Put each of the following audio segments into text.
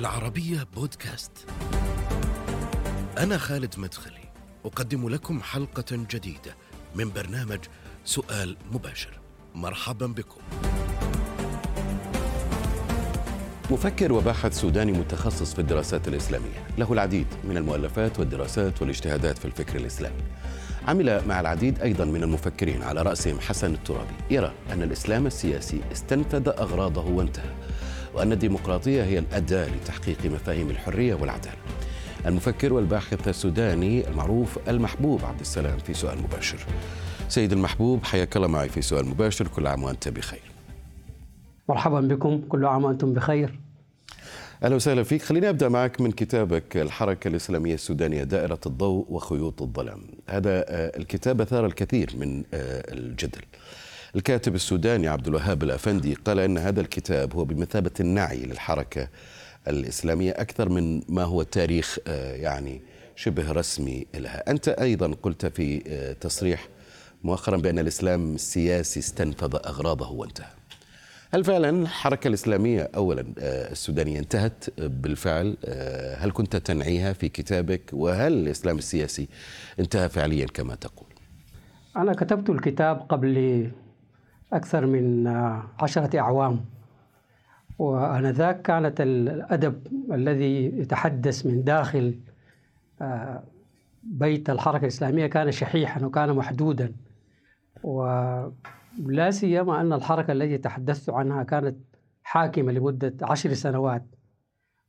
العربية بودكاست. أنا خالد مدخلي، أقدم لكم حلقة جديدة من برنامج سؤال مباشر. مرحبا بكم. مفكر وباحث سوداني متخصص في الدراسات الإسلامية له العديد من المؤلفات والدراسات والاجتهادات في الفكر الإسلامي عمل مع العديد أيضا من المفكرين على رأسهم حسن الترابي يرى أن الإسلام السياسي استنفذ أغراضه وانتهى وأن الديمقراطية هي الأداة لتحقيق مفاهيم الحرية والعدالة. المفكر والباحث السوداني المعروف المحبوب عبد السلام في سؤال مباشر. سيد المحبوب حياك الله معي في سؤال مباشر. كل عام وأنت بخير. مرحبا بكم. كل عام وأنتم بخير. أهلا وسهلا فيك. خليني أبدأ معك من كتابك الحركة الإسلامية السودانية دائرة الضوء وخيوط الظلام. هذا الكتاب أثار الكثير من الجدل. الكاتب السوداني عبد الوهاب الأفندي قال إن هذا الكتاب هو بمثابة النعي للحركة الإسلامية أكثر من ما هو تاريخ يعني شبه رسمي لها. أنت أيضا قلت في تصريح مؤخرا بأن الإسلام السياسي استنفذ أغراضه وانتهى. هل فعلا الحركة الإسلامية أولا السودانية انتهت؟ بالفعل هل كنت تنعيها في كتابك؟ وهل الإسلام السياسي انتهى فعليا كما تقول؟ أنا كتبت الكتاب قبل أكثر من عشرة أعوام. وآنذاك كانت الأدب الذي يتحدث من داخل بيت الحركة الإسلامية كان شحيحا وكان محدودا. ولا سيما أن الحركة التي تحدثت عنها كانت حاكمة لمدة عشر سنوات.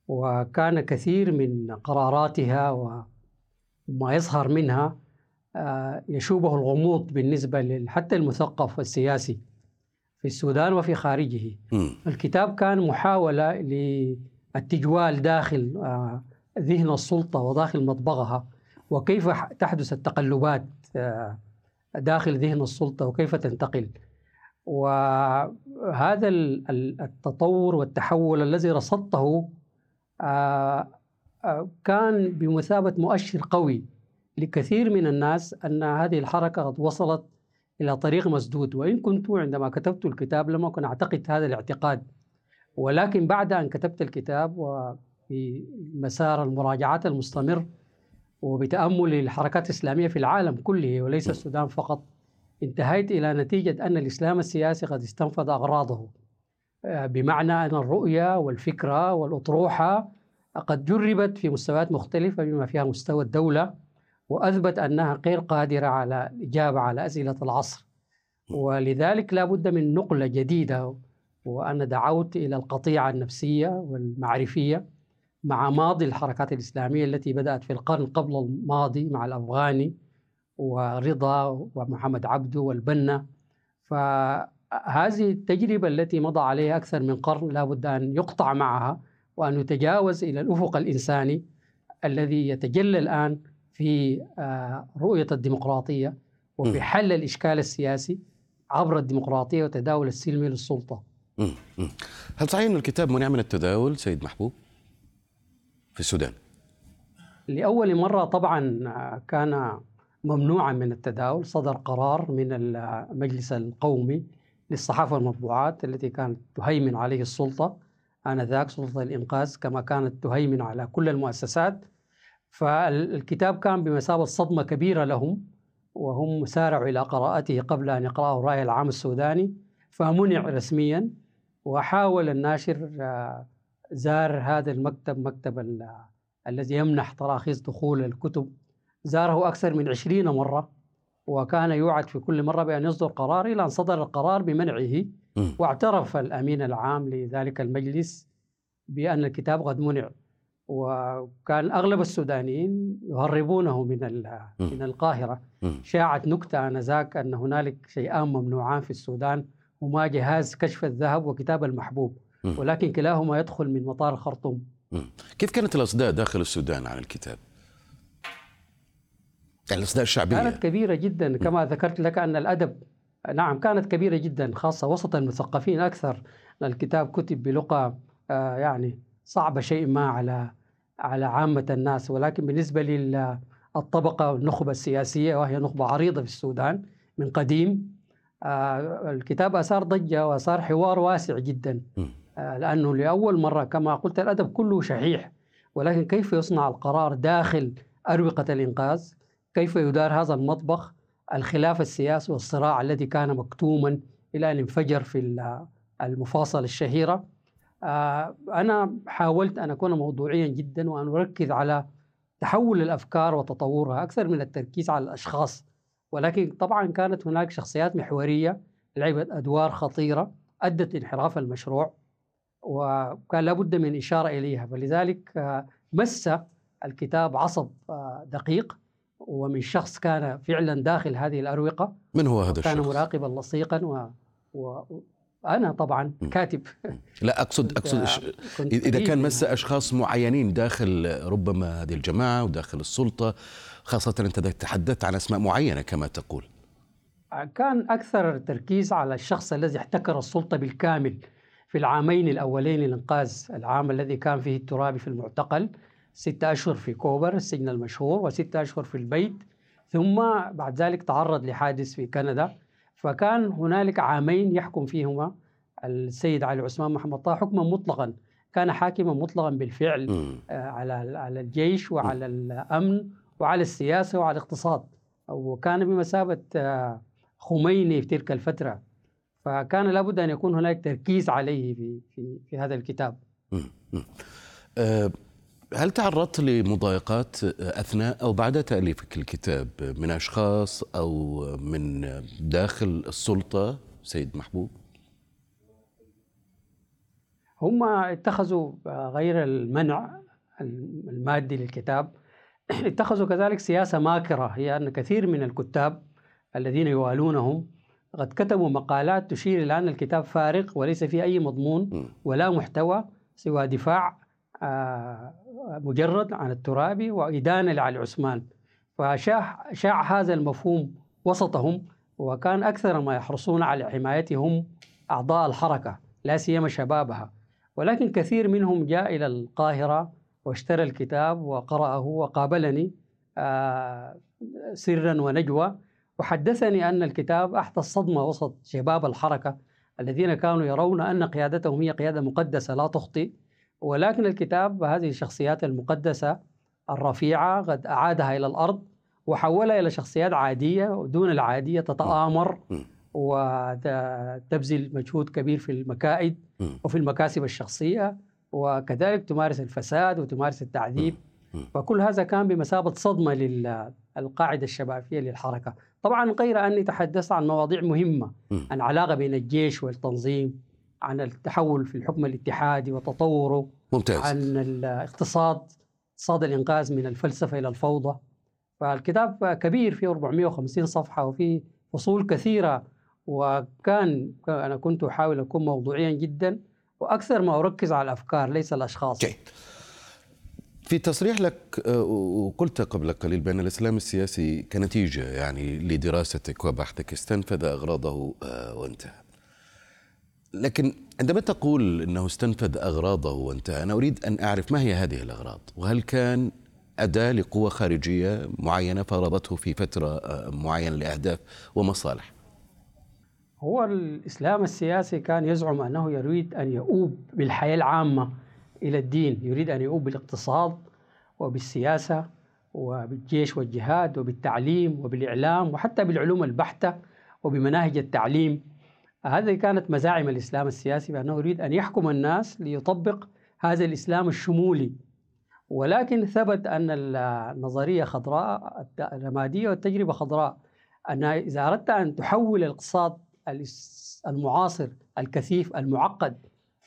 وكان كثير من قراراتها وما يظهر منها يشوبه الغموض بالنسبة حتى المثقف والسياسي في السودان وفي خارجه م. الكتاب كان محاولة للتجوال داخل ذهن السلطة وداخل مطبخها وكيف تحدث التقلبات داخل ذهن السلطة وكيف تنتقل وهذا التطور والتحول الذي رصدته كان بمثابة مؤشر قوي لكثير من الناس أن هذه الحركة قد وصلت إلى طريق مسدود. وإن كنت عندما كتبت الكتاب لم أكن أعتقد هذا الاعتقاد. ولكن بعد أن كتبت الكتاب وفي مسار المراجعات المستمر وبتأمل الحركات الإسلامية في العالم كله وليس السودان فقط انتهيت إلى نتيجة أن الإسلام السياسي قد استنفذ أغراضه. بمعنى أن الرؤية والفكرة والأطروحة قد جربت في مستويات مختلفة بما فيها مستوى الدولة وأثبت أنها غير قادرة على الإجابة على أسئلة العصر. ولذلك لا بد من نقلة جديدة وأنا دعوت إلى القطيعة النفسية والمعرفية مع ماضي الحركات الإسلامية التي بدأت في القرن قبل الماضي مع الأفغاني ورضا ومحمد عبده والبنا. فهذه التجربة التي مضى عليها أكثر من قرن لا بد أن يقطع معها وأن يتجاوز إلى الأفق الإنساني الذي يتجلى الآن في رؤية الديمقراطية وفي حل الإشكال السياسي عبر الديمقراطية وتداول السلمي للسلطة. هل صحيح أن الكتاب منع من التداول سيد محبوب في السودان؟ لأول مرة طبعا كان ممنوعا من التداول صدر قرار من المجلس القومي للصحافة والمطبوعات التي كانت تهيمن عليه السلطة آنذاك سلطة الإنقاذ كما كانت تهيمن على كل المؤسسات فالكتاب كان بمثابة صدمة كبيرة لهم وهم سارعوا إلى قراءته قبل أن يقرأه الرأي العام السوداني فمنع رسميا وحاول الناشر زار هذا المكتب مكتب الذي يمنح تراخيص دخول الكتب. زاره أكثر من عشرين مرة وكان يوعد في كل مرة بأن يصدر قرار إلى أن صدر القرار بمنعه. واعترف الأمين العام لذلك المجلس بأن الكتاب قد منع. وكان أغلب السودانيين يهربونه من من القاهرة. شاعت نكتة آنذاك أن هنالك شيئان ممنوعان في السودان هما جهاز كشف الذهب وكتاب المحبوب ولكن كلاهما يدخل من مطار الخرطوم كيف كانت الأصداء داخل السودان عن الكتاب؟ الأصداء الشعبية. كانت كبيرة جدا كما ذكرت لك أن الأدب نعم كانت كبيرة جدا خاصة وسط المثقفين أكثر. الكتاب كتب بلغة يعني صعبة شيء ما على على عامة الناس ولكن بالنسبة للطبقة النخبة السياسية وهي نخبة عريضة في السودان من قديم الكتاب أثار ضجة وأثار حوار واسع جدا. آه، لأنه لأول مرة كما قلت الأدب كله شحيح ولكن كيف يصنع القرار داخل أروقة الإنقاذ؟ كيف يدار هذا المطبخ؟ الخلاف السياسي والصراع الذي كان مكتوما إلى أن انفجر في المفاصل الشهيرة. آه، أنا حاولت أن أكون موضوعيا جدا وأن أركز على تحول الأفكار وتطورها أكثر من التركيز على الأشخاص ولكن طبعا كانت هناك شخصيات محورية لعبت أدوار خطيرة أدت لانحراف المشروع وكان لابد من إشارة إليها فلذلك آه، مس الكتاب عصب آه، دقيق ومن شخص كان فعلا داخل هذه الأروقة من هو هذا الشخص؟ كان مراقبا لصيقا و... و... أنا طبعا كاتب. لا أقصد أقصد إذا كان مس أشخاص معينين داخل ربما هذه الجماعة وداخل السلطة خاصة أنت تحدثت عن أسماء معينة كما تقول. كان أكثر تركيز على الشخص الذي احتكر السلطة بالكامل في العامين الأولين للإنقاذ العام الذي كان فيه الترابي في المعتقل ستة أشهر في كوبر السجن المشهور وستة أشهر في البيت ثم بعد ذلك تعرض لحادث في كندا. فكان هنالك عامين يحكم فيهما. السيد علي عثمان محمد طه حكما مطلقا كان حاكما مطلقا بالفعل آه، على على الجيش وعلى الأمن وعلى السياسة وعلى الاقتصاد. وكان بمثابة آه، خميني في تلك الفترة. فكان لابد أن يكون هناك تركيز عليه في في في هذا الكتاب. هل تعرضت لمضايقات أثناء أو بعد تأليفك الكتاب من أشخاص أو من داخل السلطة سيد محبوب؟ هم اتخذوا غير المنع المادي للكتاب اتخذوا كذلك سياسة ماكرة هي أن كثير من الكتاب الذين يوالونهم قد كتبوا مقالات تشير إلى أن الكتاب فارغ وليس فيه أي مضمون ولا محتوى سوى دفاع آه، مجرد عن الترابي وإدانة لعلي عثمان. فشاع شاع هذا المفهوم وسطهم وكان أكثر ما يحرصون على حمايتهم أعضاء الحركة لا سيما شبابها. ولكن كثير منهم جاء إلى القاهرة واشترى الكتاب وقرأه وقابلني آه، سرا ونجوى. وحدثني أن الكتاب أحدث صدمة وسط شباب الحركة الذين كانوا يرون أن قيادتهم هي قيادة مقدسة لا تخطئ. ولكن الكتاب هذه الشخصيات المقدسة الرفيعة قد أعادها إلى الأرض وحولها إلى شخصيات عادية دون العادية تتآمر وتبذل مجهود كبير في المكائد وفي المكاسب الشخصية وكذلك تمارس الفساد وتمارس التعذيب. فكل هذا كان بمثابة صدمة للقاعدة الشبابية للحركة. طبعا غير أني تحدثت عن مواضيع مهمة عن علاقة بين الجيش والتنظيم. عن التحول في الحكم الاتحادي وتطوره ممتاز. عن الاقتصاد اقتصاد الإنقاذ من الفلسفة إلى الفوضى. فالكتاب كبير فيه 450 صفحة وفيه فصول كثيرة وكان أنا كنت أحاول أكون موضوعيا جدا وأكثر ما أركز على الأفكار ليس الأشخاص. جيد. في تصريح لك آه، وقلت قبل قليل بأن الإسلام السياسي كنتيجة يعني لدراستك وبحثك استنفذ أغراضه آه، وانتهى. لكن عندما تقول إنه استنفذ أغراضه وانتهى أنا أريد أن أعرف ما هي هذه الأغراض؟ وهل كان أداة لقوة خارجية معينة فرضته في فترة آه، معينة لأهداف ومصالح؟ هو الإسلام السياسي كان يزعم أنه يريد أن يؤوب بالحياة العامة إلى الدين يريد أن يؤوب بالاقتصاد وبالسياسة وبالجيش والجهاد وبالتعليم وبالإعلام وحتى بالعلوم البحتة وبمناهج التعليم. هذه كانت مزاعم الإسلام السياسي بأنه يريد أن يحكم الناس ليطبق هذا الإسلام الشمولي. ولكن ثبت أن النظرية خضراء الرمادية والتجربة خضراء. أن إذا أردت أن تحول الإقتصاد المعاصر الكثيف المعقد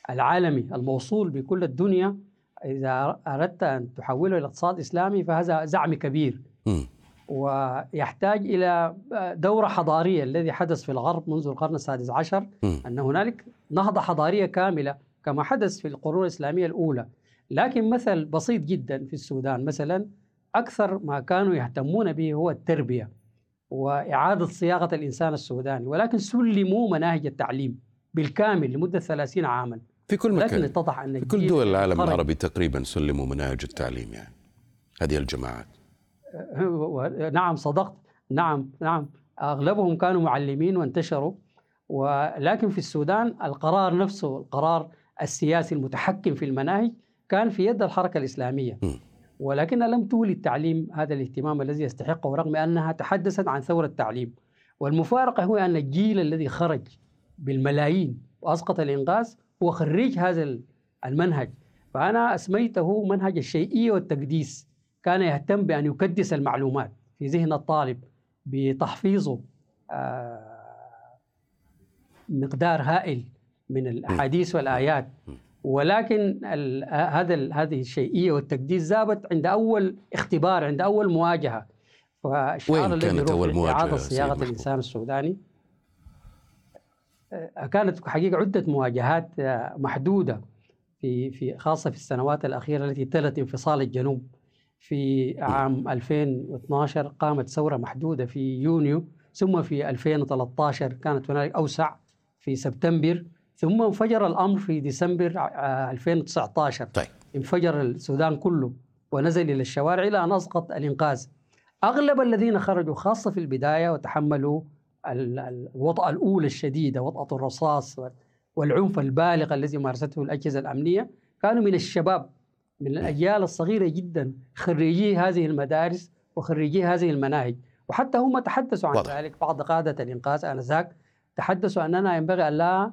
العالمي الموصول بكل الدنيا إذا أردت أن تحوله إلى اقتصاد إسلامي فهذا زعم كبير. ويحتاج إلى دورة حضارية. الذي حدث في الغرب منذ القرن السادس عشر أن هنالك نهضة حضارية كاملة كما حدث في القرون الإسلامية الأولى. لكن مثل بسيط جدا في السودان مثلا أكثر ما كانوا يهتمون به هو التربية وإعادة صياغة الإنسان السوداني ولكن سلموا مناهج التعليم بالكامل لمدة 30 عاما. في كل مكان. لكن اتضح أن في كل دول العالم العربي تقريبا سلموا مناهج التعليم يعني هذه الجماعات. نعم صدقت. نعم نعم. أغلبهم كانوا معلمين وانتشروا. ولكن في السودان القرار نفسه القرار السياسي المتحكم في المناهج كان في يد الحركة الإسلامية. ولكنها لم تولي التعليم هذا الاهتمام الذي يستحقه رغم أنها تحدثت عن ثورة التعليم. والمفارقة هو أن الجيل الذي خرج بالملايين وأسقط الإنقاذ هو خريج هذا المنهج. فأنا أسميته منهج الشيئية والتقديس. كان يهتم بأن يكدس المعلومات في ذهن الطالب بتحفيظه آه، مقدار هائل من الأحاديث والآيات. ولكن هذا هذه الشيئية والتقديس ذابت عند أول اختبار عند أول مواجهة. فالشعار الذي كانت أول مواجهة اعاده صياغة الإنسان السوداني. آه، كانت حقيقة عدة مواجهات آه، محدودة في في خاصة في السنوات الأخيرة التي تلت انفصال الجنوب. في عام 2012 قامت ثورة محدودة في يونيو ثم في 2013 كانت هناك أوسع في سبتمبر ثم انفجر الأمر في ديسمبر 2019 طيب. انفجر السودان كله ونزل إلى الشوارع إلى أن أسقط الإنقاذ أغلب الذين خرجوا خاصة في البداية وتحملوا الوطأة الأولى الشديدة وطأة الرصاص والعنف البالغ الذي مارسته الأجهزة الأمنية كانوا من الشباب من الأجيال الصغيرة جدا خريجي هذه المدارس وخريجي هذه المناهج. وحتى هم تحدثوا عن ذلك بعض قادة الإنقاذ آنذاك. تحدثوا أننا ينبغي أن لا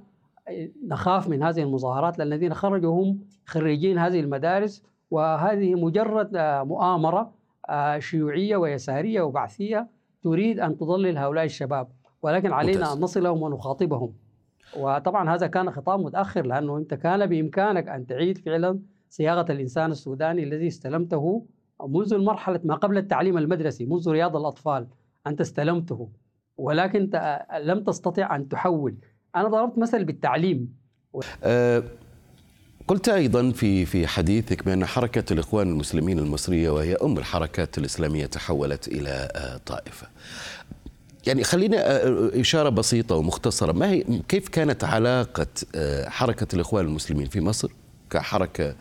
نخاف من هذه المظاهرات لأن الذين خرجوا هم خريجين هذه المدارس وهذه مجرد مؤامرة آه، شيوعية ويسارية وبعثية تريد أن تضلل هؤلاء الشباب. ولكن علينا أن نصلهم ونخاطبهم. وطبعا هذا كان خطاب متأخر لأنه أنت كان بإمكانك أن تعيد فعلا صياغة الإنسان السوداني الذي استلمته منذ المرحلة ما قبل التعليم المدرسي منذ رياض الأطفال أنت استلمته ولكن لم تستطع أن تحول. أنا ضربت مثل بالتعليم. أه قلت أيضا في في حديثك بأن حركة الإخوان المسلمين المصرية وهي أم الحركات الإسلامية تحولت إلى أه طائفة. يعني خلينا أه، إشارة بسيطة ومختصرة. ما هي كيف كانت علاقة أه، حركة الإخوان المسلمين في مصر كحركة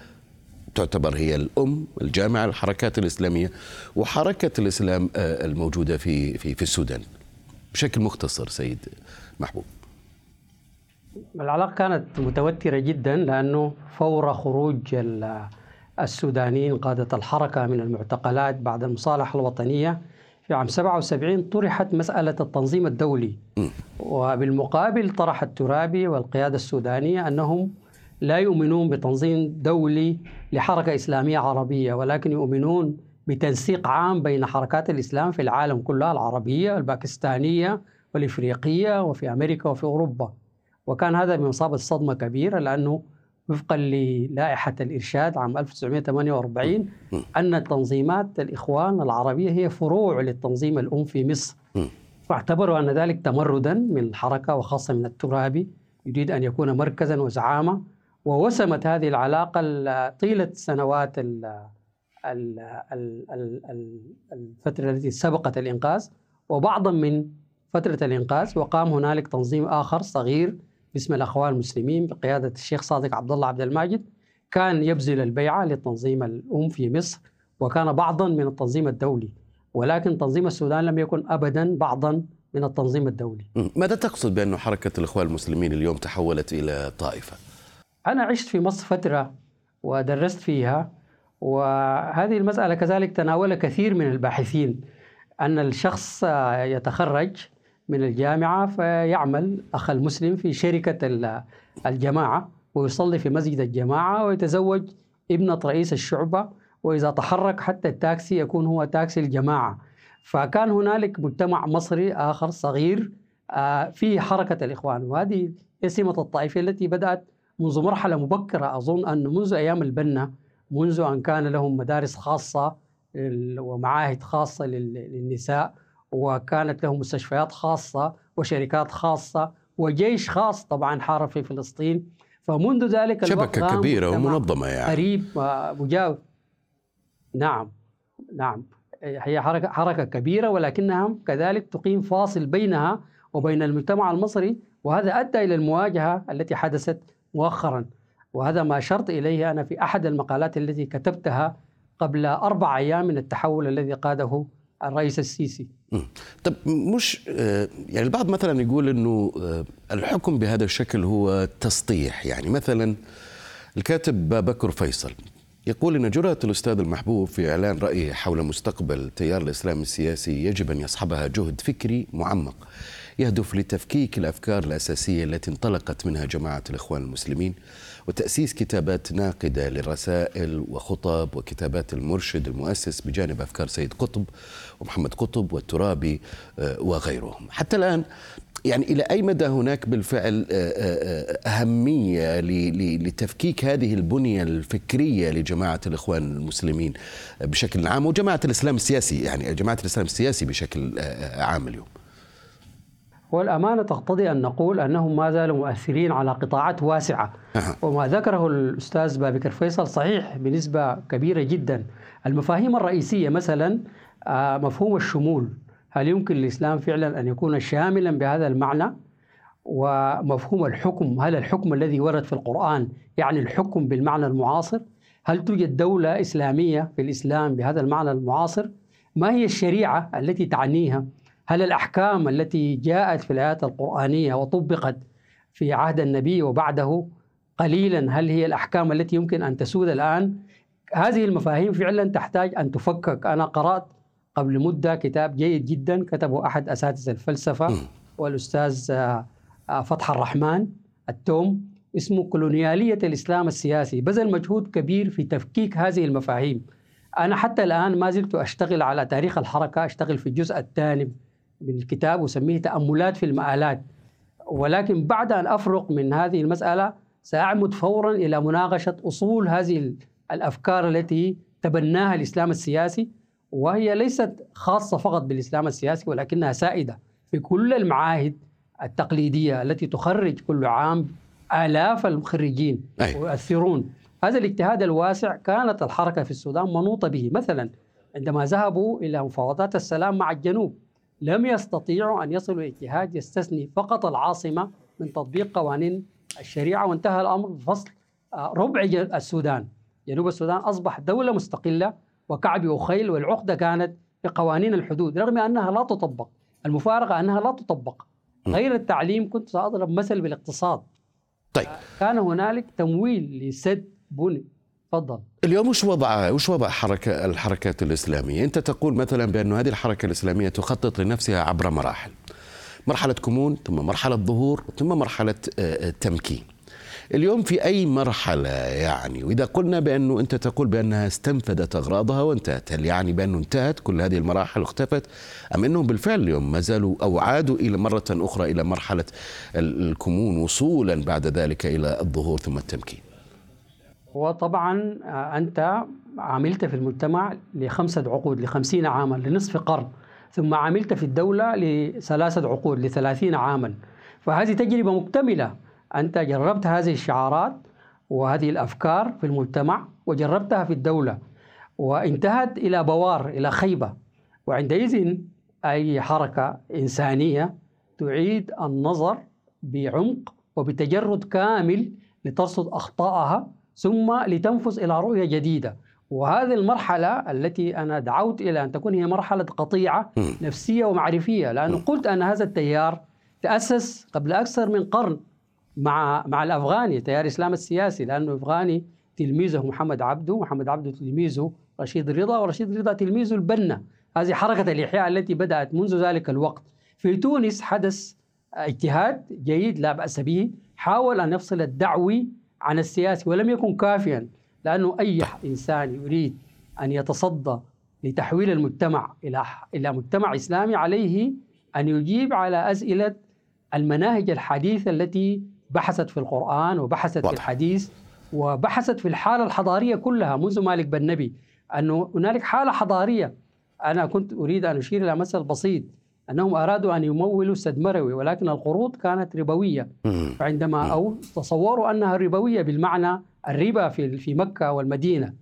تعتبر هي الأم الجامعة الحركات الإسلامية وحركة الإسلام أه، الموجودة في في في السودان. بشكل مختصر سيد محبوب. العلاقة كانت متوترة جدا لأنه فور خروج السودانيين قادة الحركة من المعتقلات بعد المصالحة الوطنية. في عام 77 طرحت مسألة التنظيم الدولي. وبالمقابل طرح الترابي والقيادة السودانية أنهم لا يؤمنون بتنظيم دولي لحركة إسلامية عربية ولكن يؤمنون بتنسيق عام بين حركات الإسلام في العالم كلها العربية الباكستانية والإفريقية وفي أمريكا وفي أوروبا. وكان هذا بمصابة صدمة كبيرة لأنه وفقا للائحة الإرشاد عام 1948 أن تنظيمات الإخوان العربية هي فروع للتنظيم الأم في مصر. فاعتبروا أن ذلك تمردا من الحركة وخاصة من الترابي يريد أن يكون مركزا وزعامة ووسمت هذه العلاقة طيلة سنوات الفترة التي سبقت الإنقاذ وبعضا من فترة الإنقاذ وقام هنالك تنظيم آخر صغير باسم الأخوان المسلمين بقيادة الشيخ صادق عبد الله عبد الماجد كان يبذل البيعة للتنظيم الأم في مصر وكان بعضا من التنظيم الدولي ولكن تنظيم السودان لم يكن أبدا بعضا من التنظيم الدولي ماذا تقصد بأن حركة الإخوان المسلمين اليوم تحولت إلى طائفة؟ أنا عشت في مصر فترة ودرست فيها وهذه المسألة كذلك تناولها كثير من الباحثين أن الشخص يتخرج من الجامعة فيعمل أخ المسلم في شركة الجماعة ويصلي في مسجد الجماعة ويتزوج ابنة رئيس الشعبة وإذا تحرك حتى التاكسي يكون هو تاكسي الجماعة. فكان هنالك مجتمع مصري آخر صغير آه، في حركة الإخوان وهذه سمة الطائفة التي بدأت منذ مرحلة مبكرة أظن أن منذ أيام البنا منذ أن كان لهم مدارس خاصة ومعاهد خاصة للنساء وكانت له مستشفيات خاصة وشركات خاصة وجيش خاص طبعا حارب في فلسطين. فمنذ ذلك شبكة كبيرة ومنظمة يعني. قريب مجاور نعم نعم. هي حركة, حركة كبيرة ولكنها كذلك تقيم فاصل بينها وبين المجتمع المصري وهذا أدى إلى المواجهة التي حدثت مؤخرا. وهذا ما أشرت إليه أنا في أحد المقالات التي كتبتها قبل أربع أيام من التحول الذي قاده الرئيس السيسي. طب مش آه، يعني البعض مثلا يقول إنه آه، الحكم بهذا الشكل هو تسطيح. يعني مثلا الكاتب بكر فيصل يقول إن جرأة الأستاذ المحبوب في إعلان رأيه حول مستقبل تيار الإسلام السياسي يجب أن يصحبها جهد فكري معمق. يهدف لتفكيك الأفكار الأساسية التي انطلقت منها جماعة الإخوان المسلمين وتأسيس كتابات ناقدة للرسائل وخطب وكتابات المرشد المؤسس بجانب أفكار سيد قطب ومحمد قطب والترابي آه، وغيرهم. حتى الآن يعني إلى أي مدى هناك بالفعل آه، آه، أهمية لتفكيك هذه البنية الفكرية لجماعة الإخوان المسلمين بشكل عام وجماعة الإسلام السياسي يعني جماعة الإسلام السياسي بشكل عام اليوم؟ والأمانة تقتضي أن نقول أنهم ما زالوا مؤثرين على قطاعات واسعة. وما ذكره الأستاذ بابكر فيصل صحيح بنسبة كبيرة جدا. المفاهيم الرئيسية مثلا آه، مفهوم الشمول. هل يمكن للإسلام فعلا أن يكون شاملا بهذا المعنى؟ ومفهوم الحكم. هل الحكم الذي ورد في القرآن يعني الحكم بالمعنى المعاصر؟ هل توجد دولة إسلامية في الإسلام بهذا المعنى المعاصر؟ ما هي الشريعة التي تعنيها؟ هل الأحكام التي جاءت في الآيات القرآنية وطبقت في عهد النبي وبعده قليلا هل هي الأحكام التي يمكن أن تسود الآن؟ هذه المفاهيم فعلا تحتاج أن تفكك. أنا قرأت قبل مدة كتاب جيد جدا كتبه أحد أساتذة الفلسفة والأستاذ آه، فتح الرحمن التوم اسمه كولونيالية الإسلام السياسي. بذل مجهود كبير في تفكيك هذه المفاهيم. أنا حتى الآن ما زلت أشتغل على تاريخ الحركة أشتغل في الجزء الثاني من الكتاب وسميه تأملات في المآلات. ولكن بعد أن أفرق من هذه المسألة سأعمد فورا إلى مناقشة أصول هذه الأفكار التي تبناها الإسلام السياسي وهي ليست خاصة فقط بالإسلام السياسي ولكنها سائدة في كل المعاهد التقليدية التي تخرج كل عام آلاف المخرجين ويؤثرون. هذا الاجتهاد الواسع كانت الحركة في السودان منوطة به. مثلا عندما ذهبوا إلى مفاوضات السلام مع الجنوب لم يستطيعوا أن يصلوا اجتهاد يستثني فقط العاصمة من تطبيق قوانين الشريعة وانتهى الأمر بفصل آه، ربع السودان. جنوب السودان أصبح دولة مستقلة وكعب وخيل والعقدة كانت بقوانين الحدود رغم أنها لا تطبق. المفارقة أنها لا تطبق. غير التعليم كنت سأضرب مثل بالاقتصاد. طيب. كان هنالك تمويل لسد بني. تفضل. اليوم وش وضع وش وضع حركة الحركات الإسلامية؟ أنت تقول مثلا بأن هذه الحركة الإسلامية تخطط لنفسها عبر مراحل. مرحلة كمون ثم مرحلة ظهور ثم مرحلة آه، آه، تمكين. اليوم في أي مرحلة يعني؟ وإذا قلنا بأنه أنت تقول بأنها استنفذت أغراضها وانتهت هل يعني بأنه انتهت كل هذه المراحل واختفت أم أنهم بالفعل اليوم ما زالوا أو عادوا إلى مرة أخرى إلى مرحلة الكمون وصولا بعد ذلك إلى الظهور ثم التمكين؟ وطبعا آه، أنت عملت في المجتمع لخمسة عقود لخمسين عاما لنصف قرن ثم عملت في الدولة لثلاثة عقود لثلاثين عاما. فهذه تجربة مكتملة. أنت جربت هذه الشعارات وهذه الأفكار في المجتمع وجربتها في الدولة وانتهت إلى بوار إلى خيبة. وعندئذ أي حركة إنسانية تعيد النظر بعمق وبتجرد كامل لترصد أخطائها ثم لتنفذ إلى رؤية جديدة. وهذه المرحلة التي أنا دعوت إلى أن تكون هي مرحلة قطيعة نفسية ومعرفية لأنه قلت أن هذا التيار تأسس قبل أكثر من قرن مع مع الأفغاني تيار الإسلام السياسي لأنه الأفغاني تلميذه محمد عبده محمد عبده تلميذه رشيد رضا ورشيد رضا تلميذه البنا. هذه حركة الإحياء التي بدأت منذ ذلك الوقت. في تونس حدث اجتهاد جيد لا بأس به حاول أن يفصل الدعوي عن السياسي ولم يكن كافيا لأنه أي إنسان يريد أن يتصدى لتحويل المجتمع إلى إلى مجتمع إسلامي عليه أن يجيب على أسئلة المناهج الحديثة التي بحثت في القرآن وبحثت واضح. في الحديث وبحثت في الحالة الحضارية كلها منذ مالك بن نبي أنه هنالك حالة حضارية أنا كنت أريد أن أشير إلى مثل بسيط أنهم أرادوا أن يمولوا سد مروي ولكن القروض كانت ربوية. فعندما أو تصوروا أنها ربوية بالمعنى الربا في في مكة والمدينة.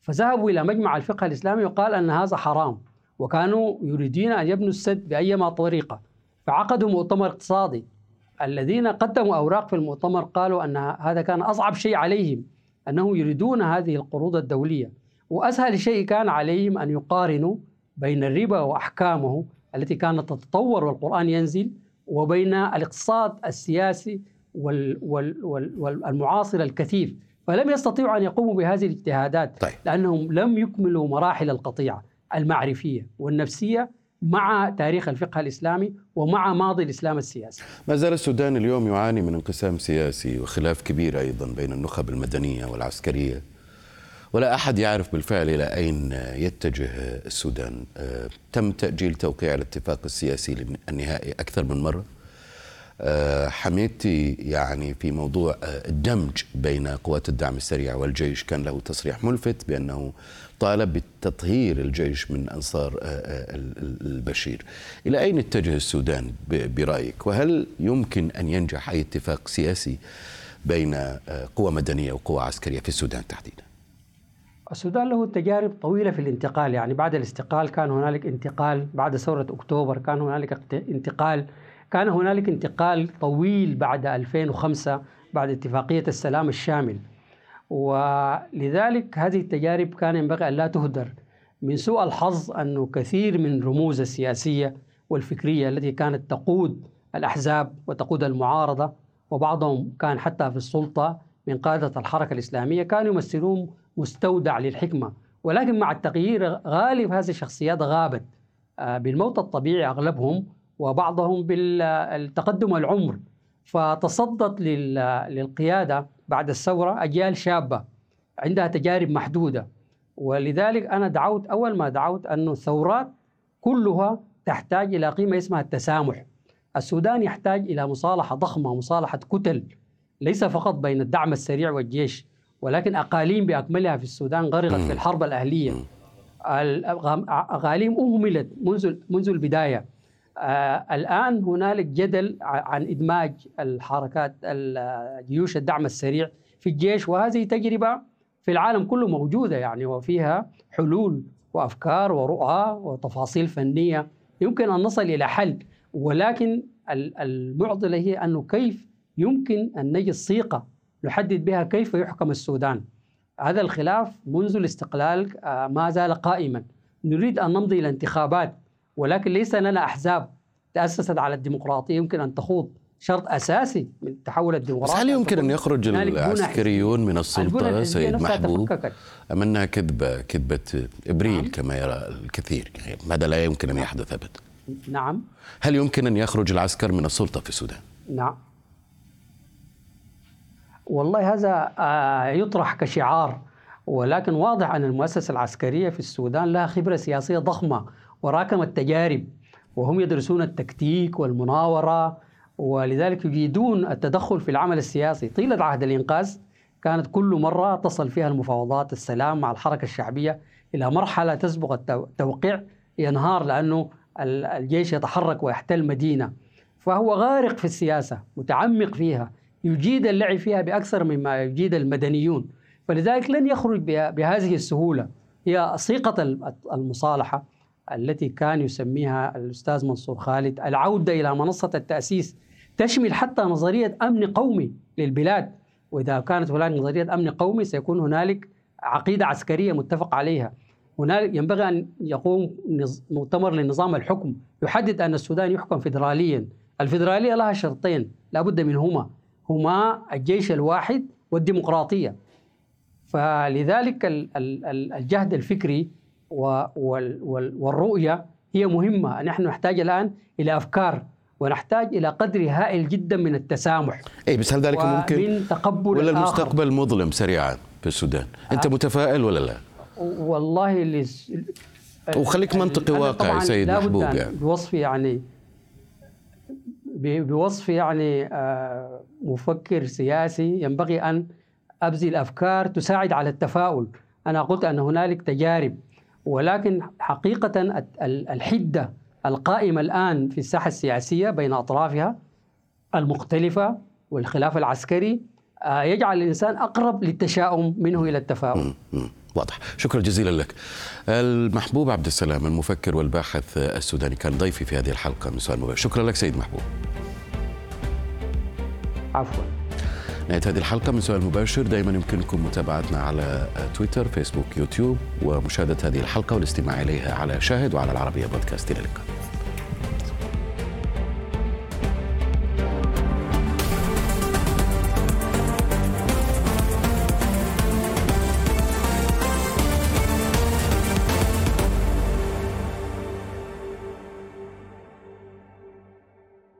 فذهبوا إلى مجمع الفقه الإسلامي وقال أن هذا حرام وكانوا يريدون أن يبنوا السد بأيما طريقة. فعقدوا مؤتمر اقتصادي. الذين قدموا أوراق في المؤتمر قالوا أن هذا كان أصعب شيء عليهم أنهم يريدون هذه القروض الدولية. وأسهل شيء كان عليهم أن يقارنوا بين الربا وأحكامه. التي كانت تتطور والقرآن ينزل وبين الاقتصاد السياسي والمعاصر الكثيف. فلم يستطيعوا أن يقوموا بهذه الاجتهادات طيب. لأنهم لم يكملوا مراحل القطيعة المعرفية والنفسية مع تاريخ الفقه الإسلامي ومع ماضي الإسلام السياسي. ما زال السودان اليوم يعاني من انقسام سياسي وخلاف كبير أيضا بين النخب المدنية والعسكرية. ولا أحد يعرف بالفعل إلى أين يتجه السودان. آه، تم تأجيل توقيع الاتفاق السياسي النهائي أكثر من مرة. آه، حميدتي يعني في موضوع آه، الدمج بين قوات الدعم السريع والجيش كان له تصريح ملفت بأنه طالب بتطهير الجيش من أنصار البشير. إلى أين اتجه السودان برأيك؟ وهل يمكن أن ينجح أي اتفاق سياسي بين قوى مدنية وقوى عسكرية في السودان تحديداً؟ السودان له تجارب طويلة في الانتقال يعني بعد الاستقلال كان هنالك انتقال بعد ثورة أكتوبر كان هنالك انتقال. كان هنالك انتقال طويل بعد 2005 بعد اتفاقية السلام الشامل. ولذلك هذه التجارب كان ينبغي أن لا تهدر. من سوء الحظ أنه كثير من رموز السياسية والفكرية التي كانت تقود الأحزاب وتقود المعارضة وبعضهم كان حتى في السلطة من قادة الحركة الإسلامية كانوا يمثلون مستودع للحكمة. ولكن مع التغيير غالب هذه الشخصيات غابت. آه، بالموت الطبيعي أغلبهم وبعضهم بالتقدم العمر فتصدت للقيادة بعد الثورة أجيال شابة عندها تجارب محدودة. ولذلك أنا دعوت أول ما دعوت أن الثورات كلها تحتاج إلى قيمة اسمها التسامح. السودان يحتاج إلى مصالحة ضخمة مصالحة كتل ليس فقط بين الدعم السريع والجيش. ولكن أقاليم بأكملها في السودان غرقت في الحرب الأهلية. الأقاليم أهملت منذ منذ البداية. آه الآن هنالك جدل عن إدماج الحركات جيوش الدعم السريع في الجيش وهذه تجربة في العالم كله موجودة يعني وفيها حلول وأفكار ورؤى وتفاصيل فنية يمكن أن نصل إلى حل. ولكن المعضلة هي أنه كيف يمكن أن نجد صيغة نحدد بها كيف يحكم السودان. هذا الخلاف منذ الاستقلال آه، ما زال قائما. نريد أن نمضي إلى انتخابات ولكن ليس لنا أحزاب تأسست على الديمقراطية. يمكن أن تخوض شرط أساسي من التحول الديمقراطي بس هل يمكن أن يخرج العسكريون من السلطة سيد محبوب أم أنها كذبة كذبة إبريل نعم. كما يرى الكثير. هذا لا يمكن أن يحدث أبدا؟ نعم. هل يمكن أن يخرج العسكر من السلطة في السودان؟ نعم. والله هذا آه، يطرح كشعار ولكن واضح أن المؤسسة العسكرية في السودان لها خبرة سياسية ضخمة وراكمت تجارب وهم يدرسون التكتيك والمناورة ولذلك يجيدون التدخل في العمل السياسي. طيلة عهد الإنقاذ كانت كل مرة تصل فيها المفاوضات السلام مع الحركة الشعبية إلى مرحلة تسبق التوقيع ينهار لأنه الجيش يتحرك ويحتل مدينة. فهو غارق في السياسة متعمق فيها يجيد اللعب فيها بأكثر مما يجيد المدنيون. فلذلك لن يخرج بهذه السهولة. هي صيغة المصالحة التي كان يسميها الأستاذ منصور خالد العودة إلى منصة التأسيس تشمل حتى نظرية أمن قومي للبلاد. وإذا كانت هناك نظرية أمن قومي سيكون هنالك عقيدة عسكرية متفق عليها. هنالك ينبغي أن يقوم مؤتمر لنظام الحكم يحدد أن السودان يحكم فيدراليا. الفيدرالية لها شرطين لابد منهما. هما الجيش الواحد والديمقراطية. فلذلك الجهد الفكري والرؤية هي مهمة. نحن نحتاج الآن إلى أفكار ونحتاج إلى قدر هائل جدا من التسامح. أي بس هل ذلك ممكن؟ من تقبل ولا المستقبل مظلم سريعا في السودان؟ أنت متفائل ولا لا؟ والله اللي وخليك منطقي واقعي سيد محبوب يعني. بوصفي يعني بوصف يعني آه، مفكر سياسي ينبغي أن أبذل أفكار تساعد على التفاؤل. أنا قلت أن هنالك تجارب ولكن حقيقة الحدة القائمة الآن في الساحة السياسية بين أطرافها المختلفة والخلاف العسكري آه، يجعل الإنسان أقرب للتشاؤم منه إلى التفاؤل. واضح. شكرا جزيلا لك. المحبوب عبد السلام المفكر والباحث السوداني كان ضيفي في هذه الحلقة من سؤال مباشر. شكرا لك سيد محبوب. عفوا. نهاية هذه الحلقة من سؤال مباشر. دائما يمكنكم متابعتنا على تويتر فيسبوك يوتيوب ومشاهدة هذه الحلقة والاستماع إليها على شاهد وعلى العربية بودكاست. إلى اللقاء.